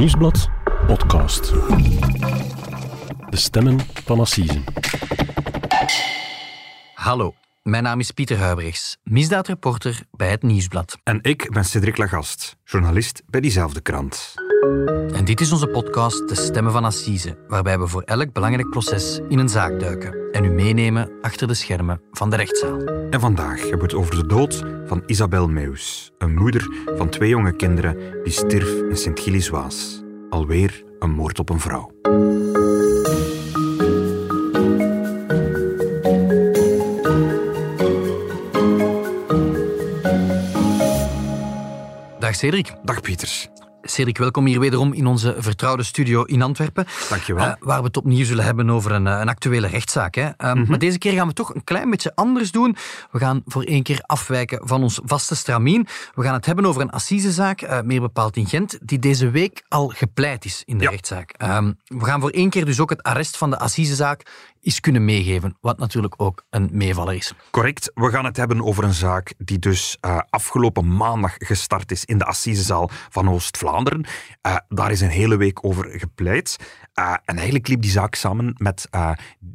Nieuwsblad podcast. De stemmen van Assise. Hallo, mijn naam is Pieter Huibrechts, misdaadreporter bij het Nieuwsblad. En ik ben Cedric Lagast, journalist bij diezelfde krant. En dit is onze podcast De Stemmen van Assise, waarbij we voor elk belangrijk proces in een zaak duiken en u meenemen achter de schermen van de rechtszaal. En vandaag hebben we het over de dood van Isabel Meus, een moeder van twee jonge kinderen die stierf in Sint-Gilles-Waas. Alweer een moord op een vrouw. Dag Cedric. Dag Pieters. Cedric, welkom hier wederom in onze vertrouwde studio in Antwerpen. Dankjewel. Uh, waar we het opnieuw zullen hebben over een, een actuele rechtszaak. Hè. Uh, Maar deze keer gaan we toch een klein beetje anders doen. We gaan voor één keer afwijken van ons vaste stramien. We gaan het hebben over een assisezaak, uh, meer bepaald in Gent, die deze week al gepleit is in de Ja. rechtszaak. Ehm, we gaan voor één keer dus ook het arrest van de assisezaak eens kunnen meegeven, wat natuurlijk ook een meevaller is. Correct. We gaan het hebben over een zaak die dus eh, afgelopen maandag gestart is in de Assisezaal van Oost-Vlaanderen. Eh, daar is een hele week over gepleit. Eh, en eigenlijk liep die zaak samen met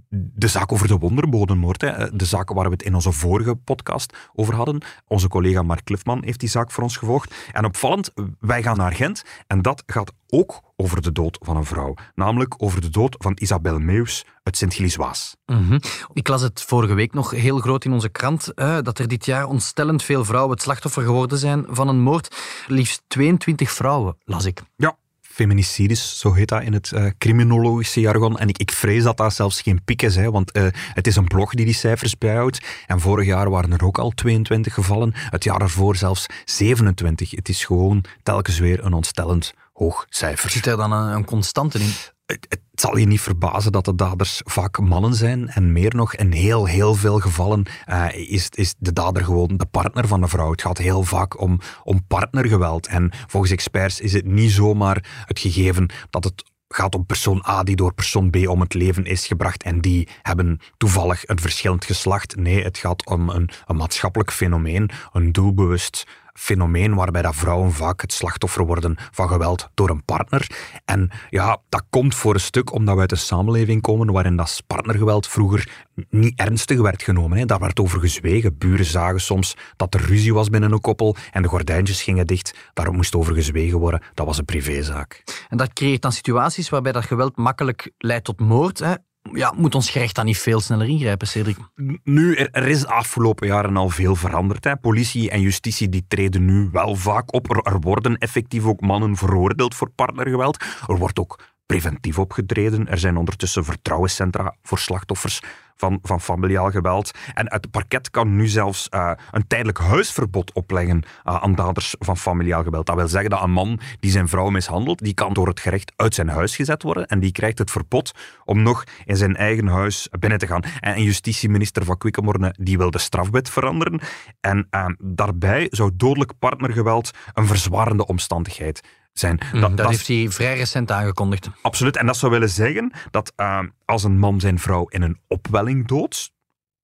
de zaak over de wonderbodemmoord. Hè. De zaak waar we het in onze vorige podcast over hadden. Onze collega Mark Cliffman heeft die zaak voor ons gevolgd. En opvallend, wij gaan naar Gent en dat gaat ook over de dood van een vrouw. Namelijk over de dood van Isabel Meus uit Sint-Gilles-Waas. Mhm. Ik las het vorige week nog heel groot in onze krant, eh, dat er dit jaar ontstellend veel vrouwen het slachtoffer geworden zijn van een moord. Liefst 22 vrouwen, las ik. Ja, feminicides, zo heet dat in het eh, criminologische jargon. En ik, ik vrees dat dat zelfs geen piek is, hè, want eh, het is een blog die die cijfers bijhoudt. En vorig jaar waren er ook al 22 gevallen, het jaar ervoor zelfs 27. Het is gewoon telkens weer een ontstellend hoog cijfer. Zit er dan een, een constante in? Het, het zal je niet verbazen dat de daders vaak mannen zijn. En meer nog, in heel, heel veel gevallen eh, is, is de dader gewoon de partner van de vrouw. Het gaat heel vaak om, om partnergeweld. En volgens experts is het niet zomaar het gegeven dat het gaat om persoon A die door persoon B om het leven is gebracht en die hebben toevallig een verschillend geslacht. Nee, het gaat om een, een maatschappelijk fenomeen, een doelbewust fenomeen waarbij dat vrouwen vaak het slachtoffer worden van geweld door een partner. En ja, dat komt voor een stuk omdat we uit een samenleving komen waarin dat partnergeweld vroeger niet ernstig werd genomen. Hè. Daar werd over gezwegen. Buren zagen soms dat er ruzie was binnen een koppel en de gordijntjes gingen dicht. Daar moest over gezwegen worden. Dat was een privézaak. En dat creëert dan situaties waarbij dat geweld makkelijk leidt tot moord. Hè. Ja, moet ons gerecht dan niet veel sneller ingrijpen, Cedric? Nu, er, is de afgelopen jaren al veel veranderd. Hè. Politie en justitie die treden nu wel vaak op. Er worden effectief ook mannen veroordeeld voor partnergeweld. Er wordt ook preventief opgetreden. Er zijn ondertussen vertrouwenscentra voor slachtoffers van, van familiaal geweld. En het parket kan nu zelfs uh, een tijdelijk huisverbod opleggen uh, aan daders van familiaal geweld. Dat wil zeggen dat een man die zijn vrouw mishandelt, die kan door het gerecht uit zijn huis gezet worden en die krijgt het verbod om nog in zijn eigen huis binnen te gaan. En justitieminister van Quickenborne die wil de strafwet veranderen. En uh, daarbij zou dodelijk partnergeweld een verzwarende omstandigheid zijn. Dat, dat, dat heeft hij vrij recent aangekondigd. Absoluut. En dat zou willen zeggen dat uh, als een man zijn vrouw in een opwelling doodt,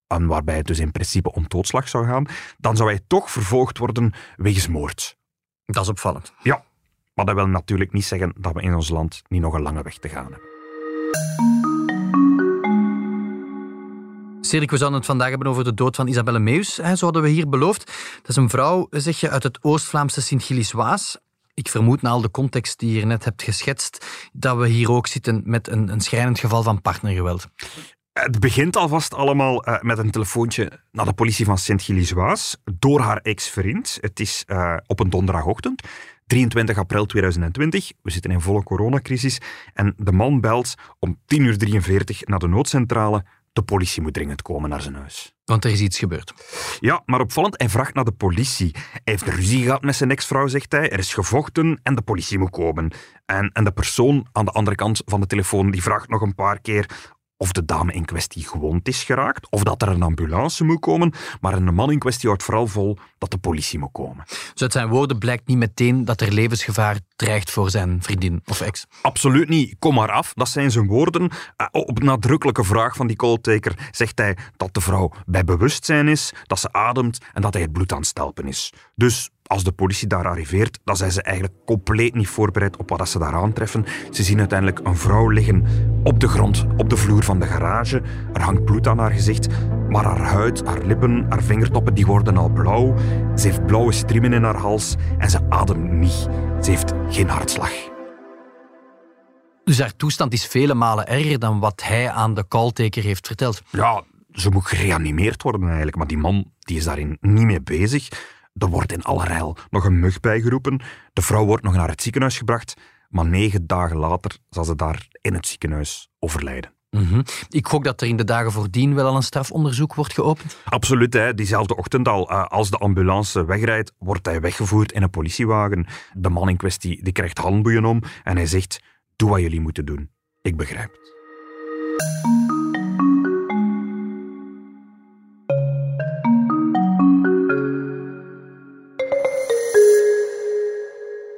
en waarbij het dus in principe om doodslag zou gaan, dan zou hij toch vervolgd worden wegens moord. Dat is opvallend. Ja, maar dat wil natuurlijk niet zeggen dat we in ons land niet nog een lange weg te gaan hebben. Cedric, we zouden het vandaag hebben over de dood van Isabelle Meus. Hè, zo hadden we hier beloofd. Dat is een vrouw, zeg je, uit het Oost-Vlaamse Sint-Gilles-Waas. Ik vermoed na al de context die je net hebt geschetst, dat we hier ook zitten met een, een schrijnend geval van partnergeweld. Het begint alvast allemaal uh, met een telefoontje naar de politie van Sint-Gilles-Waas door haar ex-vriend. Het is uh, op een donderdagochtend, 23 april 2020. We zitten in volle coronacrisis. En de man belt om 10.43 uur naar de noodcentrale. De politie moet dringend komen naar zijn huis. Want er is iets gebeurd. Ja, maar opvallend, hij vraagt naar de politie. Hij heeft ruzie gehad met zijn ex-vrouw, zegt hij. Er is gevochten en de politie moet komen. En, en de persoon aan de andere kant van de telefoon die vraagt nog een paar keer of de dame in kwestie gewond is geraakt, of dat er een ambulance moet komen. Maar een man in kwestie houdt vooral vol dat de politie moet komen. Dus uit zijn woorden blijkt niet meteen dat er levensgevaar dreigt voor zijn vriendin of ex. Absoluut niet. Kom maar af. Dat zijn zijn woorden. Uh, op nadrukkelijke vraag van die calltaker zegt hij dat de vrouw bij bewustzijn is, dat ze ademt en dat hij het bloed aan het stelpen is. Dus als de politie daar arriveert, dan zijn ze eigenlijk compleet niet voorbereid op wat ze daar aantreffen. Ze zien uiteindelijk een vrouw liggen op de grond, op de vloer van de garage. Er hangt bloed aan haar gezicht, maar haar huid, haar lippen, haar vingertoppen, die worden al blauw. Ze heeft blauwe striemen in haar hals en ze ademt niet. Ze heeft geen hartslag. Dus haar toestand is vele malen erger dan wat hij aan de calltaker heeft verteld. Ja, ze moet gereanimeerd worden eigenlijk, maar die man die is daarin niet mee bezig. Er wordt in alle rijl nog een mug bijgeroepen. De vrouw wordt nog naar het ziekenhuis gebracht, maar negen dagen later zal ze daar in het ziekenhuis overlijden. Mhm. Ik gok dat er in de dagen voordien wel al een strafonderzoek wordt geopend. Absoluut, hè. diezelfde ochtend al. eh, Als de ambulance wegrijdt, wordt hij weggevoerd in een politiewagen. De man in kwestie die krijgt handboeien om en hij zegt: Doe wat jullie moeten doen. Ik begrijp het.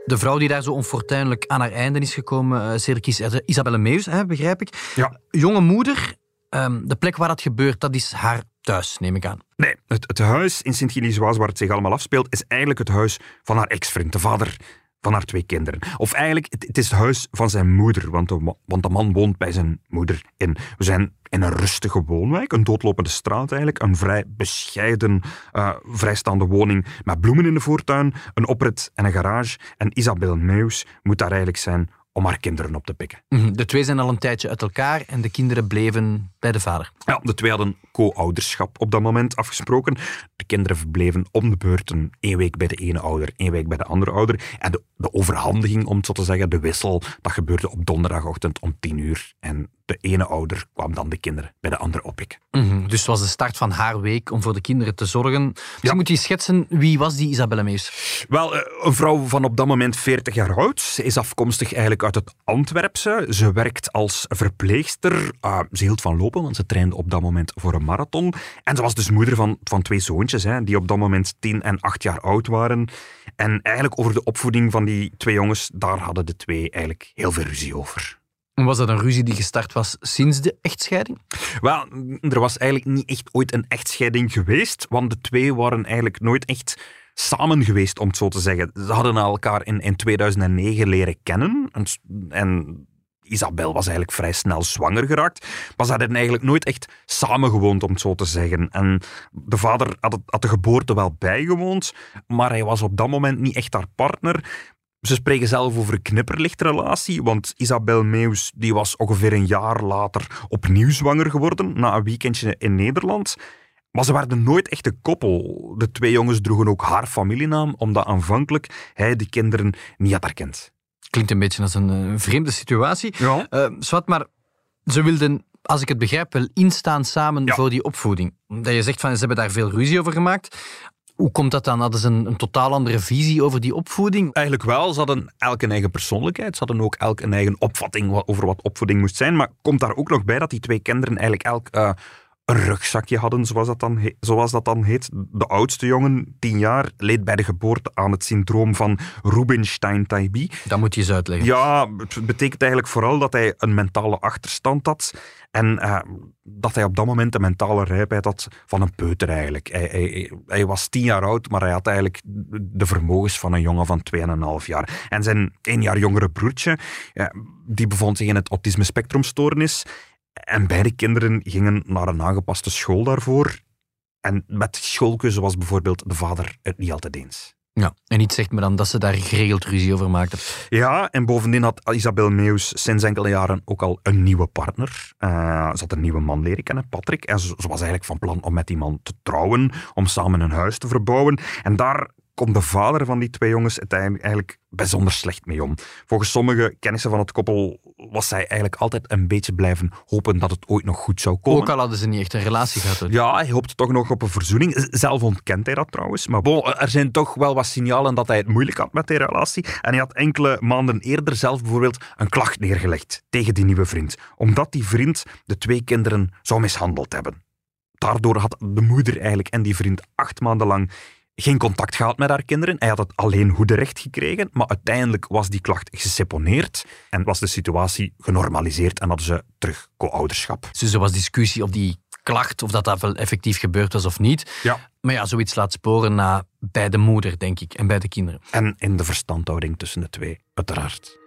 De vrouw die daar zo onfortuinlijk aan haar einde is gekomen, Cedric, is eh, Isabelle Meus, hè, begrijp ik. Ja. Jonge moeder, ehm, de plek waar dat gebeurt, dat is haar thuis, neem ik aan. Nee, het, het huis in Sint-Gilles-Waas waar het zich allemaal afspeelt, is eigenlijk het huis van haar ex-vriend, de vader van haar twee kinderen. Of eigenlijk, het, is het huis van zijn moeder, want de, want de man woont bij zijn moeder in. We zijn in een rustige woonwijk, een doodlopende straat eigenlijk, een vrij bescheiden, eh, vrijstaande woning met bloemen in de voortuin, een oprit en een garage. En Isabel Meus moet daar eigenlijk zijn om haar kinderen op te pikken. Mhm. De twee zijn al een tijdje uit elkaar en de kinderen bleven bij de vader. Ja, de twee hadden co-ouderschap op dat moment afgesproken. De kinderen verbleven om de beurt een één week bij de ene ouder, één week bij de andere ouder. En de, de overhandiging, om het zo te zeggen, de wissel, dat gebeurde op donderdagochtend om tien uur. En de ene ouder kwam dan de kinderen bij de andere oppikken. Mhm. Dus het was de start van haar week om voor de kinderen te zorgen. Dus Ja. moet je schetsen, wie was die Isabelle Meus? Wel, eh, een vrouw van op dat moment 40 jaar oud. Ze is afkomstig eigenlijk uit het Antwerpse. Ze werkt als verpleegster. Ah, ze hield van lopen, want ze trainde op dat moment voor een marathon. En ze was dus moeder van, van twee zoontjes, hè, die op dat moment 10 en 8 jaar oud waren. En eigenlijk over de opvoeding van die twee jongens, daar hadden de twee eigenlijk heel veel ruzie over. Was dat een ruzie die gestart was sinds de echtscheiding? Wel, er was eigenlijk niet echt ooit een echtscheiding geweest, want de twee waren eigenlijk nooit echt samen geweest, om het zo te zeggen. Ze hadden elkaar in, in 2009 leren kennen en, Isabel was eigenlijk vrij snel zwanger geraakt, maar ze hadden eigenlijk nooit echt samengewoond, om het zo te zeggen. En de vader had, het- had de geboorte wel bijgewoond, maar hij was op dat moment niet echt haar partner. Ze spreken zelf over een knipperlichtrelatie, want Isabel Meus die was ongeveer een jaar later opnieuw zwanger geworden, na een weekendje in Nederland. Maar ze werden nooit echt een koppel. De twee jongens droegen ook haar familienaam, omdat aanvankelijk hij de kinderen niet had erkend. Klinkt een beetje als een, eh, vreemde situatie. Ja. Eh, zwart, maar ze wilden, als ik het begrijp, wel instaan samen Ja. voor die opvoeding. Dat je zegt van ze hebben daar veel ruzie over gemaakt. Hoe komt dat dan? Hadden ze een, een totaal andere visie over die opvoeding? Eigenlijk wel, ze hadden elk een eigen persoonlijkheid. Ze hadden ook elk een eigen opvatting over wat opvoeding moest zijn. Maar komt daar ook nog bij dat die twee kinderen eigenlijk elk eh, een rugzakje hadden, zoals dat, dan he- zoals dat dan heet. De oudste jongen, tien jaar, leed bij de geboorte aan het syndroom van Rubinstein-Taibi. Dat moet je eens uitleggen. Ja, het betekent eigenlijk vooral dat hij een mentale achterstand had. En eh, dat hij op dat moment de mentale rijpheid had van een peuter eigenlijk. Hij, hij, hij was tien jaar oud, maar hij had eigenlijk de vermogens van een jongen van 2,5 jaar. En zijn één jaar jongere broertje, ja, die bevond zich in het autisme spectrumstoornis. En beide kinderen gingen naar een aangepaste school daarvoor. En met schoolkeuze was bijvoorbeeld de vader het niet altijd eens. Ja. En iets zegt me dan dat ze daar geregeld ruzie over maakten. Ja, en bovendien had Isabel Meus sinds enkele jaren ook al een nieuwe partner. Eh, ze had een nieuwe man leren kennen, Patrick. En ze, ze was eigenlijk van plan om met die man te trouwen, om samen een huis te verbouwen. En daar komt de vader van die twee jongens uiteindelijk eigenlijk bijzonder slecht mee om. Volgens sommige kennissen van het koppel was zij eigenlijk altijd een beetje blijven hopen dat het ooit nog goed zou komen. Ook al hadden ze niet echt een relatie gehad. hoor. Ja, hij hoopt toch nog op een verzoening. Zelf ontkent hij dat trouwens. Maar bon, er zijn toch wel wat signalen dat hij het moeilijk had met die relatie. En hij had enkele maanden eerder zelf bijvoorbeeld een klacht neergelegd tegen die nieuwe vriend. Omdat die vriend de twee kinderen zou mishandeld hebben. Daardoor had de moeder eigenlijk en die vriend acht maanden lang geen contact gehad met haar kinderen. Hij had het alleen hoederecht gekregen, maar uiteindelijk was die klacht geseponeerd en was de situatie genormaliseerd en hadden ze terug co-ouderschap. Dus er was discussie of die klacht, of dat dat wel effectief gebeurd was of niet. Ja. Maar ja, zoiets laat sporen na bij de moeder, denk ik, en bij de kinderen. En in de verstandhouding tussen de twee, uiteraard.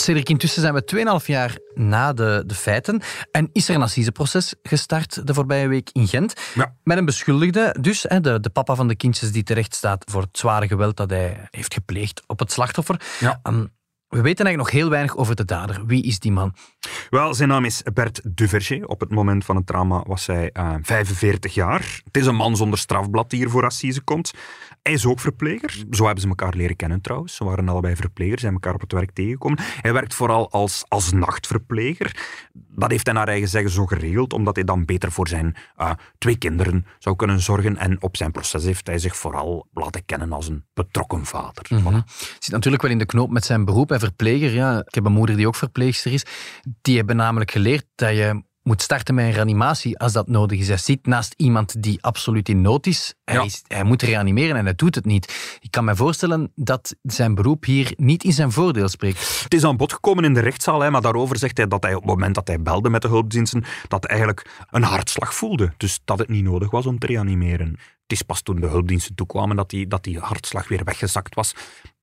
Cedric, intussen zijn we 2,5 jaar na de, de feiten en is er een assiseproces gestart de voorbije week in Gent. Ja. Met een beschuldigde, dus hè, de, de papa van de kindjes die terecht staat voor het zware geweld dat hij heeft gepleegd op het slachtoffer. Ja. Ehm, we weten eigenlijk nog heel weinig over de dader. Wie is die man? Wel, zijn naam is Bert Duverger. Op het moment van het drama was hij uh, 45 jaar. Het is een man zonder strafblad die hier voor assise komt. Hij is ook verpleger. Zo hebben ze elkaar leren kennen trouwens. Ze waren allebei verplegers, zijn elkaar op het werk tegengekomen. Hij werkt vooral als, als nachtverpleger. Dat heeft hij naar eigen zeggen zo geregeld, omdat hij dan beter voor zijn uh, twee kinderen zou kunnen zorgen. En op zijn proces heeft hij zich vooral laten kennen als een betrokken vader. Mm -hmm. Zit natuurlijk wel in de knoop met zijn beroep, hij verpleger. Ja. Ik heb een moeder die ook verpleegster is. Die hebben namelijk geleerd dat je moet starten met een reanimatie als dat nodig is. Hij zit naast iemand die absoluut in nood is. Hij, Ja. is, hij moet reanimeren en hij doet het niet. Ik kan me voorstellen dat zijn beroep hier niet in zijn voordeel spreekt. Het is aan bod gekomen in de rechtszaal, hè, maar daarover zegt hij dat hij op het moment dat hij belde met de hulpdiensten, dat hij eigenlijk een hartslag voelde. Dus dat het niet nodig was om te reanimeren. Het is pas toen de hulpdiensten toekwamen dat die, dat die hartslag weer weggezakt was.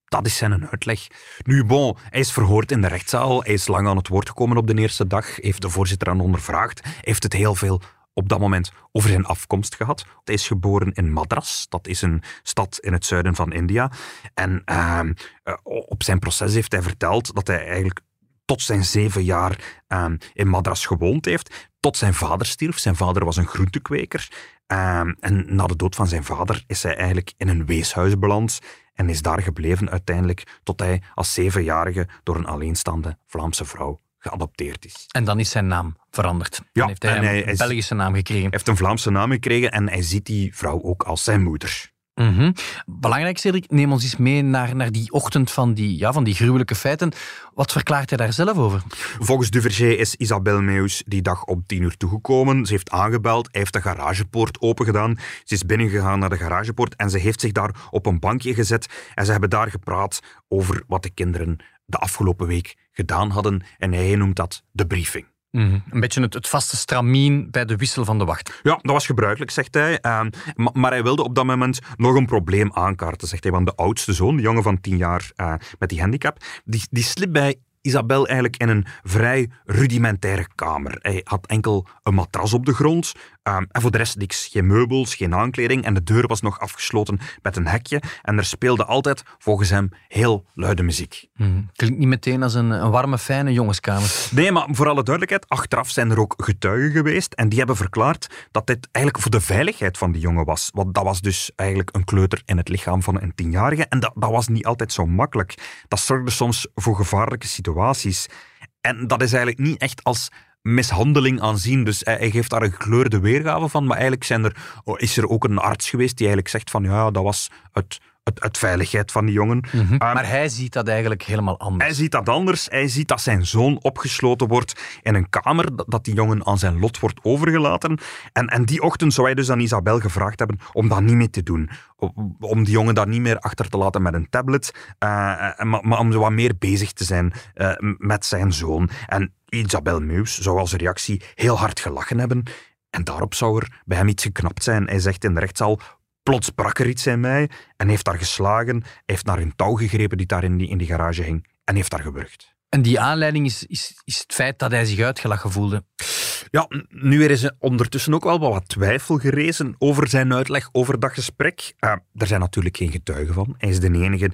Dat is zijn uitleg. Nu, bon, hij is verhoord in de rechtszaal. Hij is lang aan het woord gekomen op de eerste dag. Heeft de voorzitter aan ondervraagd. Heeft het heel veel op dat moment over zijn afkomst gehad. Hij is geboren in Madras. Dat is een stad in het zuiden van India. En uh, op zijn proces heeft hij verteld dat hij eigenlijk tot zijn zeven jaar uh, in Madras gewoond heeft. Tot zijn vader stierf. Zijn vader was een groentekweker. Uh, en na de dood van zijn vader is hij eigenlijk in een weeshuis beland en is daar gebleven uiteindelijk tot hij als zevenjarige door een alleenstaande Vlaamse vrouw geadopteerd is. En dan is zijn naam veranderd. Dan Ja, heeft hij een hij is- Belgische naam gekregen. Hij heeft een Vlaamse naam gekregen en hij ziet die vrouw ook als zijn moeder. Mhm. Belangrijk, Cedric, neem ons eens mee naar, naar die ochtend van die, ja, van die gruwelijke feiten. Wat verklaart hij daar zelf over? Volgens Duverger is Isabel Meus die dag om tien uur toegekomen. Ze heeft aangebeld, hij heeft de garagepoort opengedaan. Ze is binnengegaan naar de garagepoort en ze heeft zich daar op een bankje gezet. En ze hebben daar gepraat over wat de kinderen de afgelopen week gedaan hadden. En hij noemt dat de briefing. Mhm. Een beetje het, het vaste stramien bij de wissel van de wacht. Ja, dat was gebruikelijk, zegt hij. Ehm, ma- maar hij wilde op dat moment nog een probleem aankaarten, zegt hij. Want de oudste zoon, de jongen van tien jaar eh, met die handicap, die, die sliep bij Isabel eigenlijk in een vrij rudimentaire kamer. Hij had enkel een matras op de grond ehm, en voor de rest niks. Geen meubels, geen aankleding en de deur was nog afgesloten met een hekje. En er speelde altijd, volgens hem, heel luide muziek. Mhm. Klinkt niet meteen als een, een warme, fijne jongenskamer. Nee, maar voor alle duidelijkheid, achteraf zijn er ook getuigen geweest en die hebben verklaard dat dit eigenlijk voor de veiligheid van die jongen was. Want dat was dus eigenlijk een kleuter in het lichaam van een tienjarige en dat, dat was niet altijd zo makkelijk. Dat zorgde soms voor gevaarlijke situaties. En dat is eigenlijk niet echt als mishandeling aanzien. Dus hij, hij geeft daar een gekleurde weergave van, maar eigenlijk zijn er, oh, is er ook een arts geweest die eigenlijk zegt van ja, dat was het, het, het veiligheid van die jongen. Ehm, Maar hij ziet dat eigenlijk helemaal anders. hij ziet dat anders. Hij ziet dat zijn zoon opgesloten wordt in een kamer, dat- die jongen aan zijn lot wordt overgelaten. En, en die ochtend zou hij dus aan Isabel gevraagd hebben om dat niet meer te doen. Om, die jongen daar niet meer achter te laten met een tablet, eh, maar, maar om wat meer bezig te zijn eh, met zijn zoon. En Isabel Meus zou als reactie heel hard gelachen hebben. En daarop zou er bij hem iets geknapt zijn. Hij zegt in de rechtszaal, plots brak er iets in mij en heeft daar geslagen, heeft naar een touw gegrepen die daar in die, in garage hing en heeft daar gewurgd. En die aanleiding is, is, is het feit dat hij zich uitgelachen voelde. Ja, nu er is er ondertussen ook wel wat twijfel gerezen over zijn uitleg over dat gesprek. Eh, er zijn natuurlijk geen getuigen van. Hij is de enige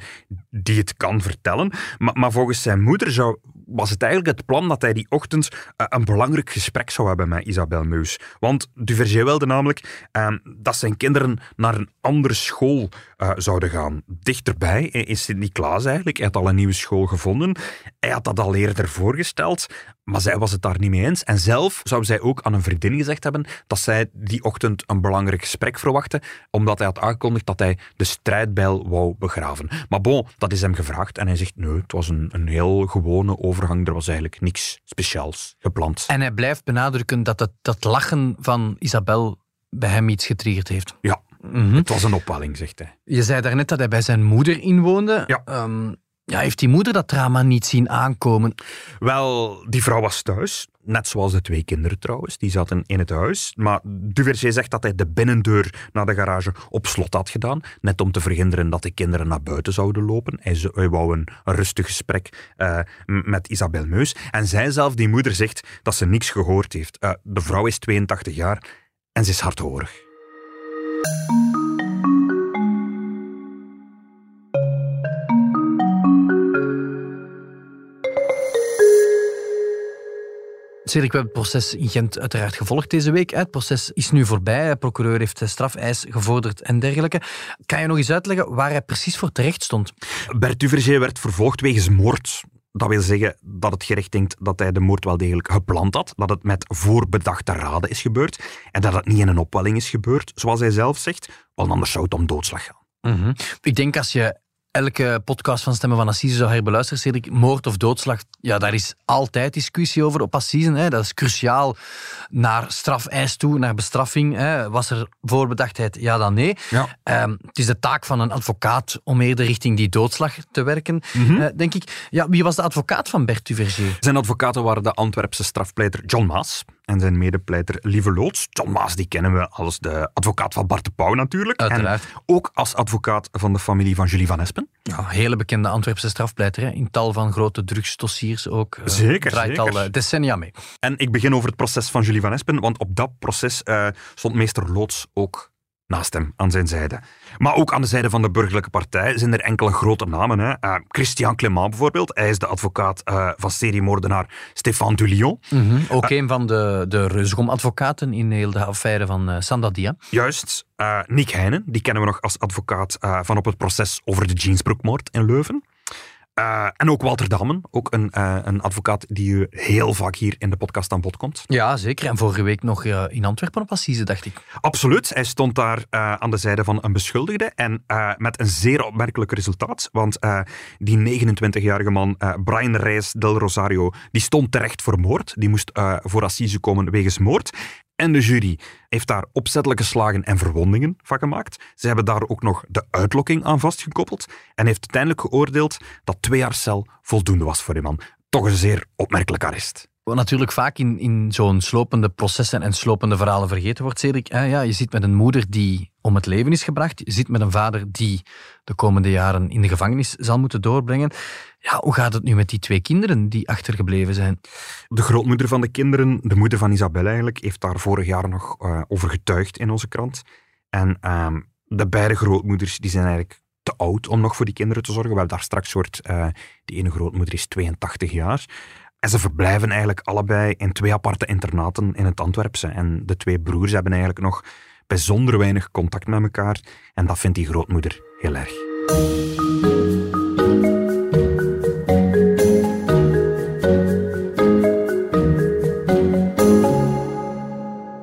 die het kan vertellen. Maar, maar volgens zijn moeder zou, was het eigenlijk het plan dat hij die ochtend eh, een belangrijk gesprek zou hebben met Isabel Meus. Want Duverger wilde namelijk eh, dat zijn kinderen naar een andere school eh, zouden gaan. Dichterbij eh, is Sint-Niklaas eigenlijk. Hij had al een nieuwe school gevonden. Hij had dat al eerder voorgesteld, maar zij was het daar niet mee eens. En zelf zou zij ook aan een vriendin gezegd hebben dat zij die ochtend een belangrijk gesprek verwachtte, omdat hij had aangekondigd dat hij de strijdbijl wou begraven. Maar bon, dat is hem gevraagd en hij zegt nee, het was een, een heel gewone overgang, er was eigenlijk niks speciaals gepland. En hij blijft benadrukken dat het, dat lachen van Isabel bij hem iets getriggerd heeft. Ja, Mhm. het was een opwelling, zegt hij. Je zei daarnet dat hij bij zijn moeder inwoonde. Ja. Ehm, Ja, heeft die moeder dat drama niet zien aankomen? Wel, die vrouw was thuis. Net zoals de twee kinderen trouwens. Die zaten in het huis. Maar Duverger zegt dat hij de binnendeur naar de garage op slot had gedaan. Net om te verhinderen dat de kinderen naar buiten zouden lopen. Hij, hij wou een, rustig gesprek eh, met Isabel Meus. En zij zelf, die moeder, zegt dat ze niks gehoord heeft. Eh, de vrouw is 82 jaar en ze is hardhorig. Cedric, we hebben het proces in Gent uiteraard gevolgd deze week. Het proces is nu voorbij. De procureur heeft strafeis gevorderd en dergelijke. Kan je nog eens uitleggen waar hij precies voor terecht stond? Bert Duverger werd vervolgd wegens moord. Dat wil zeggen dat het gerecht denkt dat hij de moord wel degelijk gepland had, dat het met voorbedachte raden is gebeurd en dat het niet in een opwelling is gebeurd, zoals hij zelf zegt, want anders zou het om doodslag gaan. Ik denk als je elke podcast van Stemmen van Assise zou herbeluisteren, Cedric, moord of doodslag, ja, daar is altijd discussie over op Assise. Hè. Dat is cruciaal naar strafeis toe, naar bestraffing. Hè. Was er voorbedachtheid? Ja, dan nee. Ja. Ehm, het is de taak van een advocaat om eerder richting die doodslag te werken, eh, denk ik. Ja, wie was de advocaat van Bert Duverger? Zijn advocaten waren de Antwerpse strafpleiter John Maas en zijn medepleiter Lieve Loods. John Maas die kennen we als de advocaat van Bart de Pauw natuurlijk. Uiteraard. En ook als advocaat van de familie van Julie van Espen. Ja, hele bekende Antwerpse strafpleiter. Hè. In tal van grote drugsdossiers ook. Eh, Zeker, Draait zeker. al eh, decennia mee. En ik begin over het proces van Julie van Espen, want op dat proces eh, stond meester Loods ook naast hem, aan zijn zijde. Maar ook aan de zijde van de burgerlijke partij zijn er enkele grote namen. Hè. Eh, Christian Clément bijvoorbeeld, hij is de advocaat eh, van seriemoordenaar Stéphane Dulion. Ook een van de, de reusgom-advocaten in heel de affaire van eh, Sandadia. Juist, eh, Nick Heijnen, die kennen we nog als advocaat eh, van op het proces over de Jeansbroekmoord in Leuven. Eh, en ook Walter Damen, ook een, eh, een advocaat die u heel vaak hier in de podcast aan bod komt. Ja, zeker. En vorige week nog eh, in Antwerpen op Assise, dacht ik. Absoluut, hij stond daar aan de zijde van een beschuldigde en met een zeer opmerkelijk resultaat, want die 29-jarige man, Brian Reyes del Rosario, die stond terecht voor moord. Die moest voor assise komen wegens moord. De jury heeft daar opzettelijke slagen en verwondingen van gemaakt. Ze hebben daar ook nog de uitlokking aan vastgekoppeld en heeft uiteindelijk geoordeeld dat twee jaar cel voldoende was voor die man. Toch een zeer opmerkelijk arrest. Wat natuurlijk vaak in, in zo'n slopende processen en slopende verhalen vergeten wordt, Cedric. ja, je zit met een moeder die om het leven is gebracht. Je zit met een vader die de komende jaren in de gevangenis zal moeten doorbrengen. Ja, hoe gaat het nu met die twee kinderen die achtergebleven zijn? De grootmoeder van de kinderen, de moeder van Isabel eigenlijk, heeft daar vorig jaar nog eh, over getuigd in onze krant. En ehm, de beide grootmoeders die zijn eigenlijk te oud om nog voor die kinderen te zorgen. We hebben daar straks gehoord, eh, die ene grootmoeder is 82 jaar. En ze verblijven eigenlijk allebei in twee aparte internaten in het Antwerpse. En de twee broers hebben eigenlijk nog bijzonder weinig contact met elkaar. En dat vindt die grootmoeder heel erg.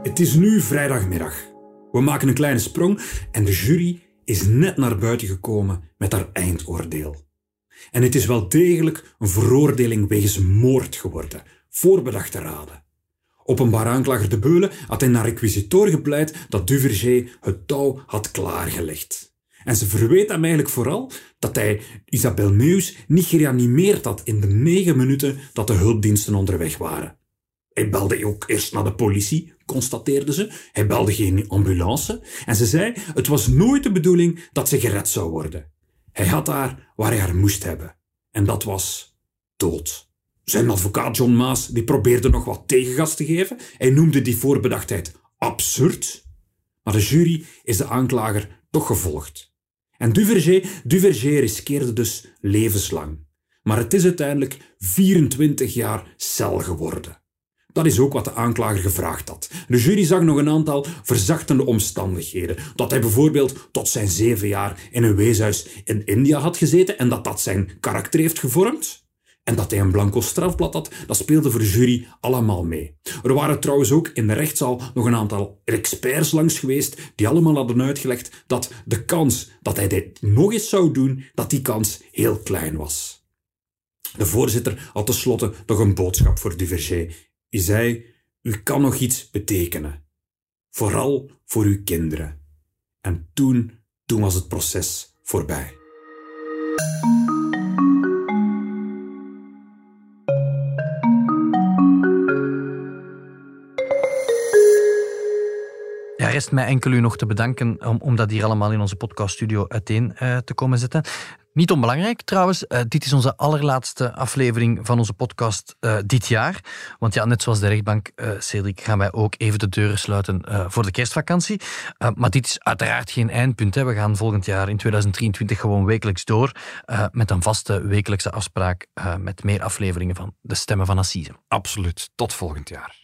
Het is nu vrijdagmiddag. We maken een kleine sprong en de jury is net naar buiten gekomen met haar eindoordeel. En het is wel degelijk een veroordeling wegens moord geworden, voorbedachte raden. Openbaar aanklager De Beulen had in naar requisitoor gepleit dat Duverger het touw had klaargelegd. En ze verweet hem eigenlijk vooral dat hij Isabel Meus niet gereanimeerd had in de negen minuten dat de hulpdiensten onderweg waren. Hij belde ook eerst naar de politie, constateerde ze. Hij belde geen ambulance. En ze zei, het was nooit de bedoeling dat ze gered zou worden. Hij had haar waar hij haar moest hebben. En dat was dood. Zijn advocaat John Maas die probeerde nog wat tegengas te geven. Hij noemde die voorbedachtheid absurd. Maar de jury is de aanklager toch gevolgd. En Duverger, Duverger riskeerde dus levenslang. Maar het is uiteindelijk 24 jaar cel geworden. Dat is ook wat de aanklager gevraagd had. De jury zag nog een aantal verzachtende omstandigheden. Dat hij bijvoorbeeld tot zijn zeven jaar in een weeshuis in India had gezeten en dat dat zijn karakter heeft gevormd. En dat hij een blanco strafblad had, dat speelde voor de jury allemaal mee. Er waren trouwens ook in de rechtszaal nog een aantal experts langs geweest die allemaal hadden uitgelegd dat de kans dat hij dit nog eens zou doen, dat die kans heel klein was. De voorzitter had tenslotte nog een boodschap voor Duverger is zei u kan nog iets betekenen. Vooral voor uw kinderen. En toen, toen was het proces voorbij. er rest mij enkel u nog te bedanken om, om dat hier allemaal in onze podcaststudio uiteen eh, te komen zetten. Niet onbelangrijk trouwens, uh, dit is onze allerlaatste aflevering van onze podcast uh, dit jaar. Want ja, net zoals de rechtbank, uh, Cedric, gaan wij ook even de deuren sluiten voor de kerstvakantie. maar dit is uiteraard geen eindpunt. Hè. We gaan volgend jaar in 2023 gewoon wekelijks door met een vaste wekelijkse afspraak met meer afleveringen van De Stemmen van Assise. Absoluut. Tot volgend jaar.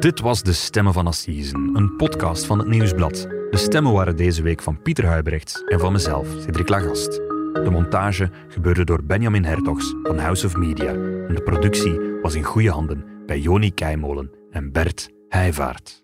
Dit was De Stemmen van Assisen, een podcast van het Nieuwsblad. De stemmen waren deze week van Pieter Huibrechts en van mezelf, Cedric Lagast. De montage gebeurde door Benjamin Hertogs van House of Media en de productie was in goede handen bij Joni Keimolen en Bert Heijvaart.